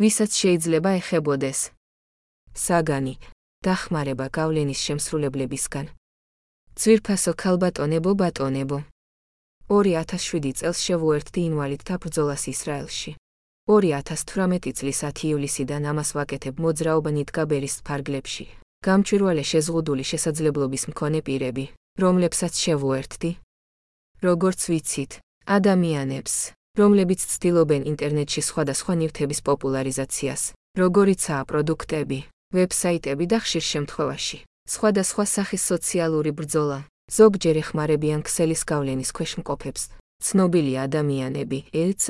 ვისაც შეიძლება ეხებოდეს. საგანი, დახმარება გავლენის შემსრულებლებისგან. ძვირფასო ქალბატონებო ბატონებო. 2007 წელს შევუერთდი ინვალიდთა ბრძოლას ისრაელში. 2018 წლის 10 ივლისიდან ამას ვაკეთებ მოძრაობა ნიტკაბერის ფარგლებში. გამჭვირვალე შეზღუდული შესაძლებლობის მქონე პირები, რომლებსაც შევუერთდი. როგორც ვიცით, ადამიანებს, რომლებიც ცდილობენ ინტერნეტში სხვადასხვა ნივთების პოპულარიზაციას, როგორიცაა პროდუქტები, ვებსაიტები და ხშირ შემთხვევაში, სხვადასხვა სახის სოციალური ბრძოლა, ზოგჯერ ეხმარებიან ქსელის გავლენის ქვეშ მყოფებს, ცნობილი ადამიანები, ელც,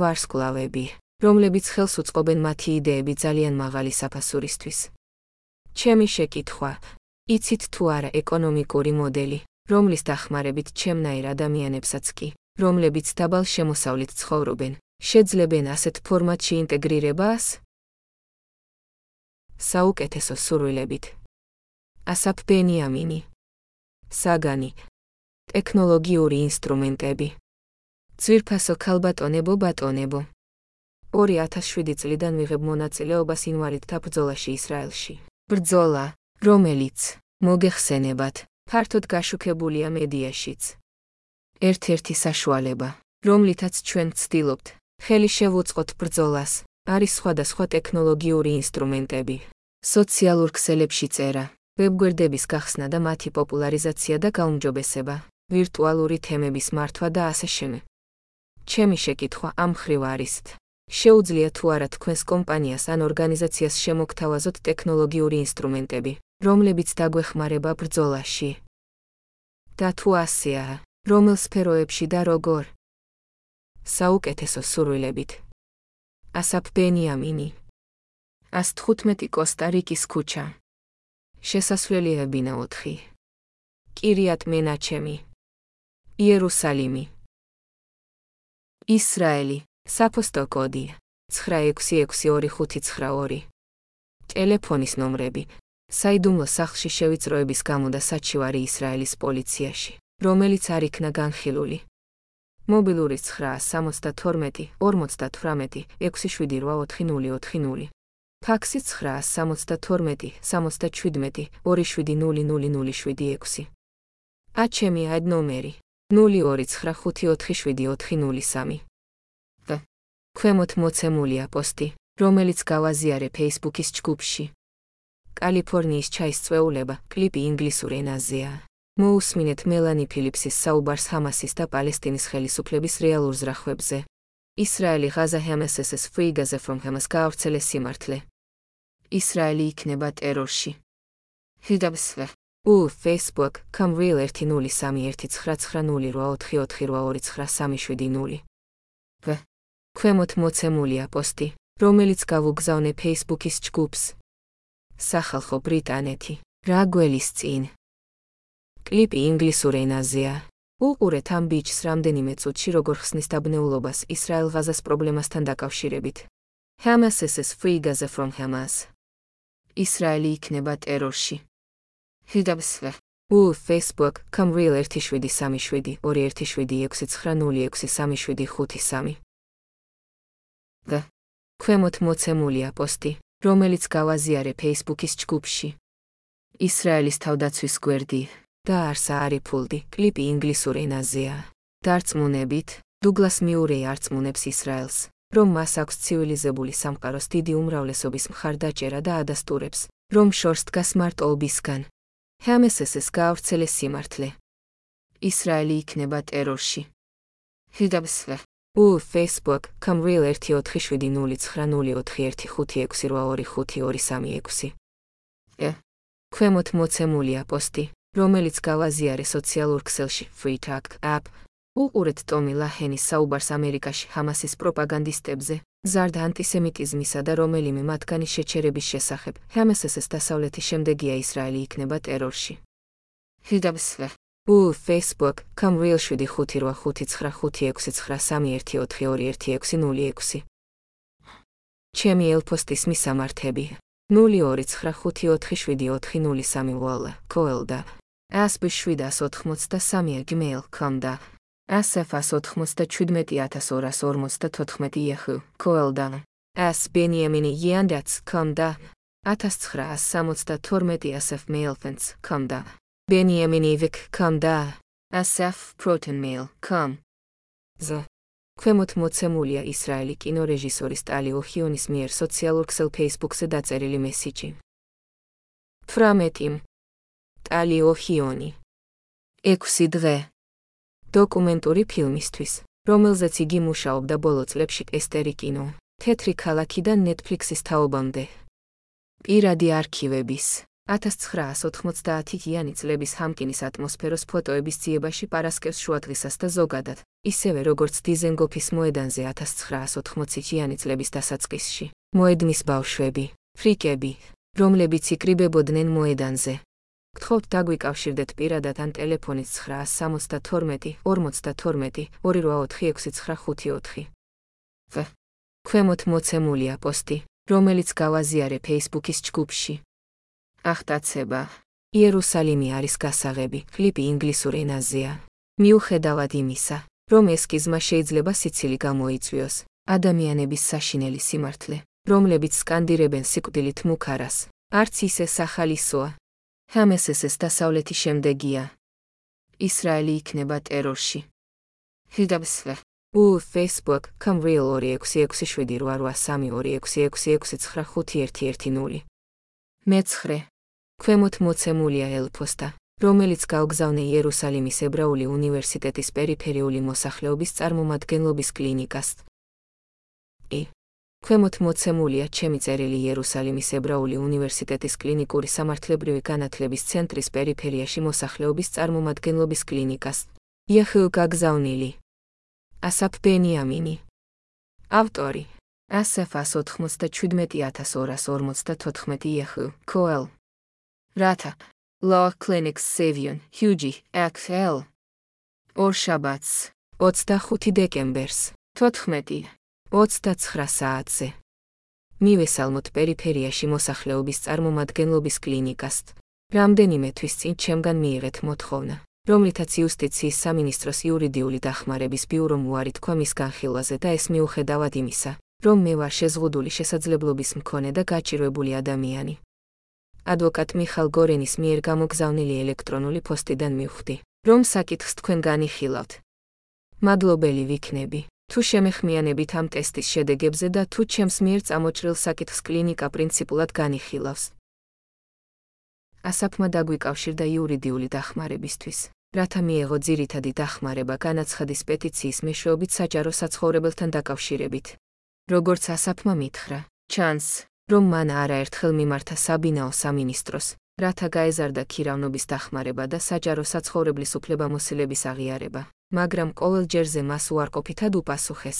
ვარსკვლავები, რომლებიც ხელს უწყობენ მათი იდეები ძალიან მაღალი საფასურისთვის. ჩემი შეკითხვა, იცით თუ არა ეკონომიკური მოდელი, რომლის დახმარებით ჩემნაირ ადამიანებსაც კი, რომლებიც დაბალ შემოსავლით ცხოვრობენ, შეძლებენ ასეთ ფორმატში ინტეგრირებას? საუკეთესო სურვილებით. ასაფ ბენიამინი. საგანი. ტექნოლოგიური ინსტრუმენტები. ძვირფასო ქალბატონებო ბატონებო. 2007 წლიდან ვიღებ მონაწილეობას ინვალიდთა ბრძოლაში ისრაელში. ბრძოლა, რომელიც მოგეხსენებათ, ფართოდ გაშუქებულია მედიაშიც. ერთ-ერთი საშუალება, რომლითაც ჩვენ ვცდილობთ, ხელი შევუწყოთ ბრძოლას, არის სხვადასხვა ტექნოლოგიური ინსტრუმენტები. სოციალურ ქსელებში წერა, ვებგვერდების გახსნა და მათი პოპულარიზაცია და გაუმჯობესება, ვირტუალური თემების მართვა და ასე შემდეგ. ჩემი შეკითხვა ამ ხრივ არის: შეუძლია თუ არა თქვენს კომპანიას ან ორგანიზაციას შემოგთავაზოთ ტექნოლოგიური ინსტრუმენტები, რომლებიც დაგვეხმარება ბრძოლაში? და თუ ასეა, რომელ სფეროებში და როგორ. საუკეთესო სურვილებით. ასაფ ბენიამინი. 115 კოსტა-რიკის ქუჩა. შესასვლელი ებინა 4. კირიატ მენაჩემი. იერუსალიმი. ისრაელი. საფოსტო კოდი 966252. ტელეფონის ნომრები. საიდუმლო სახლში შევიწროების გამო და საჩივარი ისრაელის პოლიციაში. რომელიც არ იქნა განხილული. მობილური 972 58 6784040. ფაქსი 972 77 270007. აჩემი ად ნომერი 0295474003. და ქვემოთ მოცემულია პოსტი, რომელიც გავაზიარე Facebook-ის ჯგუფში. კალიფორნიის ჩაის წვეულება, კლიპი ინგლისურ ენაზეა. მოусმინეთ მელანი ფილიპსის საუბარს ჰამასის და პალესტინის ხელისუფლების რეალურ ზრახვებზე. ისრაელი ღაზა ჰამასესეს free Gaza from Hamas გაავრცელეს სიმართლე. ისრაელი იქნება ტერორში. ჰიდაბსვე. უ Facebook, come real 10399844284239. ვ. ქვემოთ მოცემულია პოსტი, რომელიც გავუგზავნე Facebook-ის ჯგუფს. სახალხო ბრიტანეთი. რა გველის წინ? კლიპი ინგლისურ ენაზეა. უყურეთ ამ ბიჭს რამდენიმე წუთში როგორ ხსნის დაბნეულობას ისრაელ-ღაზას პრობლემასთან დაკავშირებით. Hamas-ს free Gaza from Hamas. ისრაელი იქნება ტერორში. ჰიდაბსვე. უ Facebook, come real 1737 21769063753. და ქვემოთ მოცემულია პოსტი, რომელიც გავაზიარე Facebook-ის ჯგუფში. ისრაელის თავდაცვის გვერდი და არსა არიფულდი, კლიპი ინგლისურ ენაზეა. დარწმუნებით, დუგლას მიურეი არწმუნებს ისრაელს, რომ მას აქვს ცივილიზებული სამყაროს დიდი უმრავლესობის მხარდაჭერა და ადასტურებს, რომ შორს დგას მარტოობისგან. ჰამესესეს გაავრცელეს სიმართლე. ისრაელი იქნება ტერორში. ჰიდაბსვე. უ Facebook, come real 14709041568236. ე. ქვემოთ მოცემულია პოსტი, რომელიც გავაზიარე სოციალურ ქსელში Talk App. უყურეთ ტომი ლაჰენის საუბარს ამერიკაში ჰამასის პროპაგანდისტებზე, ზარდა ანტისემიტიზმისა და რომელიმე მათგანის შეჩერების შესახებ. ჰამასის დასავლეთის შემდეგია ისრაელი იქნება ტერორში. ჰიდაბსვე. უ Facebook, come real 755956931426. ჩემი ელფოსტის მისამართები 0295474003 ვოლა, კოელდა. ASP783 gmail.com და ASF197.244 იეხ, კოელდან. S Benjamin Yandats Komda 1972 SF Mailfence Komda Benjamin Vik Komda SF Proton Mail Com Z ქვემოთ მოცემულია ისრაელი კინორეჟისორის ტალი ოჰიონის მიერ სოციალურ ქსელ Facebook-ზე დაწერილი მესიჯი. 18. ტალი ოჰიონი. 6 დღე. დოკუმენტური ფილმისთვის, რომელზეც იგი მუშაობდა ბოლო წლებში ესტერი კინო, თეთრი ქალაქიდან Netflix-ის თაობამდე. პირადი არქივების 1990-იანი წლების ჰამკინის ატმოსფეროს ფოტოების ძიებაში პარასკევს შუადღისას და ზოგადად, ისევე როგორც დიზენგოფის მოედანზე 1980-იანი წლების დასაწყისში. მოედნის ბავშვები, ფრიკები, რომლებიც იკრიბებოდნენ მოედანზე. გთხოვთ დაგვიკავშირდეთ პირადად ან ტელეფონით 972 52 284 ვ. ქვემოთ მოცემულია პოსტი, რომელიც გავაზიარე Facebook-ის ჯგუფში. ახტაცება. იერუსალიმი არის გასაღები, კლიპი ინგლისურ ენაზეა. მიუხედავად იმისა, რომ ესკიზმა შეიძლება სიცილი გამოიწვიოს, ადამიანების საშინელი სიმართლე, რომლებიც სკანდირებენ სიკვდილით მუქარას, არც ისე სახალისოა. ჰამესესეს დასავლეთი შემდეგია. ისრაელი იქნება ტერორში. ჰიდაბსვე. უ Facebook, come real 2678832666951110. მეცხრე ქვემოთ მოცემულია ელფოსტა, რომელიც გაუგზავნე იერუსალიმის ებრაული უნივერსიტეტის პერიფერიული მოსახლეობის წარმომადგენლობის კლინიკას. ი ქვემოთ მოცემულია ჩემი წერილი იერუსალიმის ებრაული უნივერსიტეტის კლინიკური სამართლებრივი განათლების ცენტრის პერიფერიაში მოსახლეობის წარმომადგენლობის კლინიკას. იახილ გაგზავნილი. ასაფ ბენიამინი. ავტორი. ასაფას 97254 იახილ. კოელ. რათა Law Clinics Savion Hugi XL ორშაბათს 25 დეკემბერს 14 29 საათზე. მივესალმოთ პერიფერიაში მოსახლეობის წარმომადგენლობის კლინიკას. რამდენიმე თვის წინ ჩემგან მიიღეთ მოთხოვნა რომლითაც იუსტიციის სამინისტროს იურიდიული დახმარების ბიურომ უარი თქვა მის განხილვაზე და ეს მიუხედავად იმისა რომ მე ვარ შეზღუდული შესაძლებლობის მქონე და გაჭირვებული ადამიანი. ადვოკატ მიხალ გორენის მიერ გამოგზავნილი ელექტრონული პოსტიდან მივხვდი, რომ საკითხს თქვენ განიხილავთ. მადლობელი ვიქნები, თუ შემეხმიანებით ამ ტესტის შედეგებზე და თუ ჩემს მიერ წამოჭრილ საკითხს კლინიკა პრინციპულად განიხილავს. ასაფმა დაგვიკავშირდა იურიდიული დახმარებისთვის, რათა მიეღო ძირითადი დახმარება განაცხადის პეტიციის მეშვეობით საჯარო საცხოვრებელთან დაკავშირებით. როგორც ასაფმა მითხრა, ჩანს, რომ მან არაერთხელ მიმართა საბინაო სამინისტროს, რათა გაეზარდა ქირავნობის დახმარება და საჯარო საცხოვრებლის უფლებამოსილების აღიარება, მაგრამ ყოველ ჯერზე მას უარყოფითად უპასუხეს.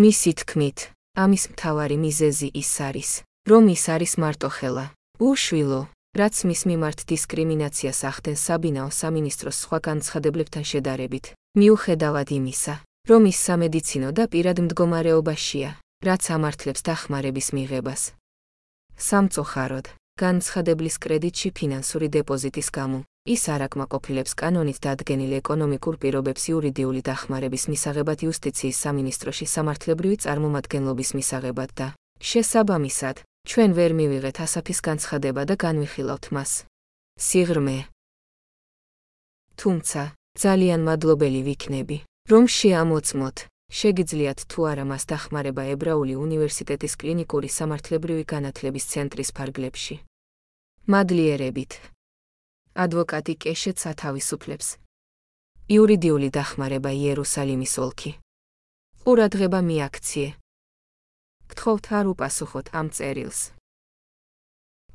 მისი თქმით, ამის მთავარი მიზეზი ის არის, რომ ის არის მარტოხელა, უშვილო, რაც მის მიმართ დისკრიმინაციას ახდენს საბინაო სამინისტროს სხვა განცხადებლებთან შედარებით, მიუხედავად იმისა, რომ ის სამედიცინო და პირად მდგომარეობაშია, რაც ამართლებს დახმარების მიღებას. სამწუხაროდ, განცხადებლის კრედიტში ფინანსური დეპოზიტის გამო, ის არ აკმაყოფილებს კანონით დადგენილ ეკონომიკურ პირობებს იურიდიული დახმარების მისაღებად იუსტიციის სამინისტროში სამართლებრივი წარმომადგენლობის მისაღებად და, შესაბამისად, ჩვენ ვერ მივიღეთ ასაფის განცხადება და განვიხილავთ მას. სიღრმე. თუმცა, ძალიან მადლობელი ვიქნები, რომ შეამოწმოთ, შეგიძლიათ თუ არა მას დახმარება ებრაული უნივერსიტეტის კლინიკური სამართლებრივი განათლების ცენტრის ფარგლებში. მადლიერებით. ადვოკატი კეშეც ათავისუფლებს. იურიდიული დახმარება იერუსალიმის ოლქი. ყურადღება მიაქციე. გთხოვთ არ უპასუხოთ ამ წერილს.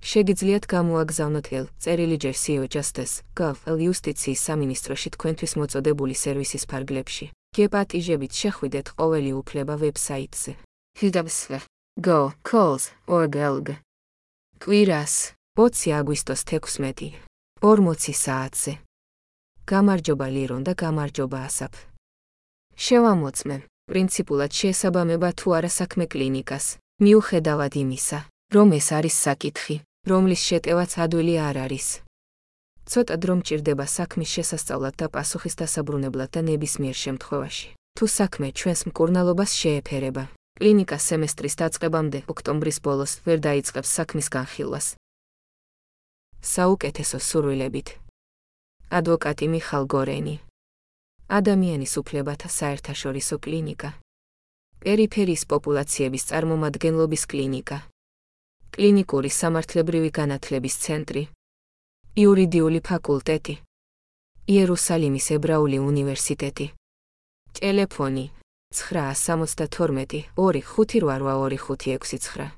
შეგიძლიათ გამოაგზავნოთ ელ წერილი ჯერსიო ჯასტეს, გალ იუსტიციის სამინისტროში თქვენთვის მოწოდებული სერვისის ფარგლებში. გეპატიჟებით შეხვიდეთ ყოველი უფლება ვებსაიტზე. ჰიდაბსვე. Go, calls, or gelg. კვირას, 20 აგვისტოს 16. 40 საათზე. გამარჯობა ლირონ და გამარჯობა ასაფ. შევამოწმე, პრინციპულად შესაბამება თუ არა საქმე კლინიკას, მიუხედავად იმისა, რომ ეს არის საკითხი, რომლის შეტევაც ადვილი არ არის. ცოტა დრო მჭირდება საქმის შესასწავლად და პასუხის დასაბრუნებლად და ნებისმიერ შემთხვევაში. თუ საქმე ჩვენს მკურნალობას შეეფერება, კლინიკა სემესტრის დაწყებამდე ოქტომბრის ბოლოს ვერ დაიწყებს საქმის განხილვას. საუკეთესო სურვილებით. ადვოკატი მიხალ გორენი. ადამიანის უფლებათა საერთაშორისო კლინიკა. პერიფერიის პოპულაციების წარმომადგენლობის კლინიკა. კლინიკური სამართლებრივი განათლების ცენტრი. იურიდიული ფაკულტეტი. იერუსალიმის ებრაული უნივერსიტეტი. ტელეფონი 972 258256.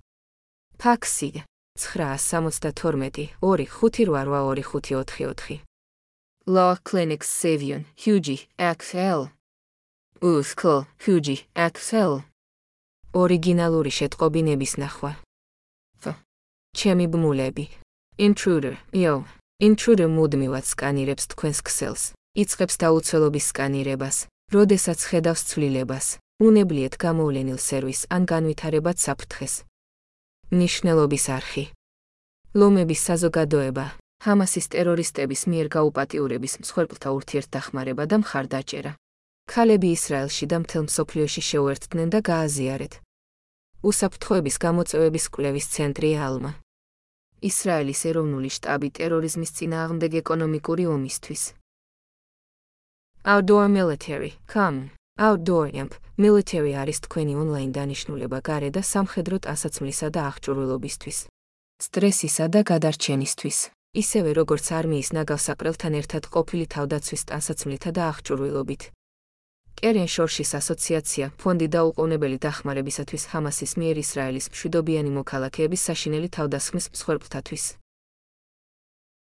ფაქსი 972 258254. Law Clinics Savion, Hugi, XL. Uskl, Hugi, XL. ორიგინალური შეტყობინების ნახვა. Ჩემი ბმულები. Intruder, yo. Intruder მუდმივად სკანირებს თქვენს ქსელს. იწყებს დაუცველობის სკანირებას, როდესაც ხედავს ცვლილებას. უნებლიეთ გამოვლენილ სერვის ან განვითარებად საფრთხეს. ნიშნელობის არხი. ლომების საზოგადოება, ჰამასის ტერორისტების მიერ გაუპატიურების მსხვერპლთა ურთიერთდახმარება და მხარდაჭერა. ქალები ისრაელში და მთელ მსოფლიოში შეუერთდნენ და გააზიარეთ. უსაფრთხოების გამოწვევების კვლევის ცენტრი ალმა. ისრაელის ეროვნული შტაბი ტერორიზმის წინააღმდეგ ეკონომიკური ომისთვის. Outdoor Military, come. Outdoor Amp, Military არის თქვენი ონლაინ დანიშნულება გარე და სამხედრო ტანსაცმლისა და აღჭურვილობისთვის. სტრესისა და გადარჩენისთვის. ისევე როგორც არმიის ნაგავსაყრელთან ერთად ყოფილი თავდაცვის ტანსაცმლითა და აღჭურვილობით. კერენ შორშის ასოციაცია ფონდი დაუყოვნებელი დახმარებისათვის ჰამასის მიერ ისრაელის მშვიდობიანი მოქალაქეების საშინელი თავდასხმის მსხვერპლთათვის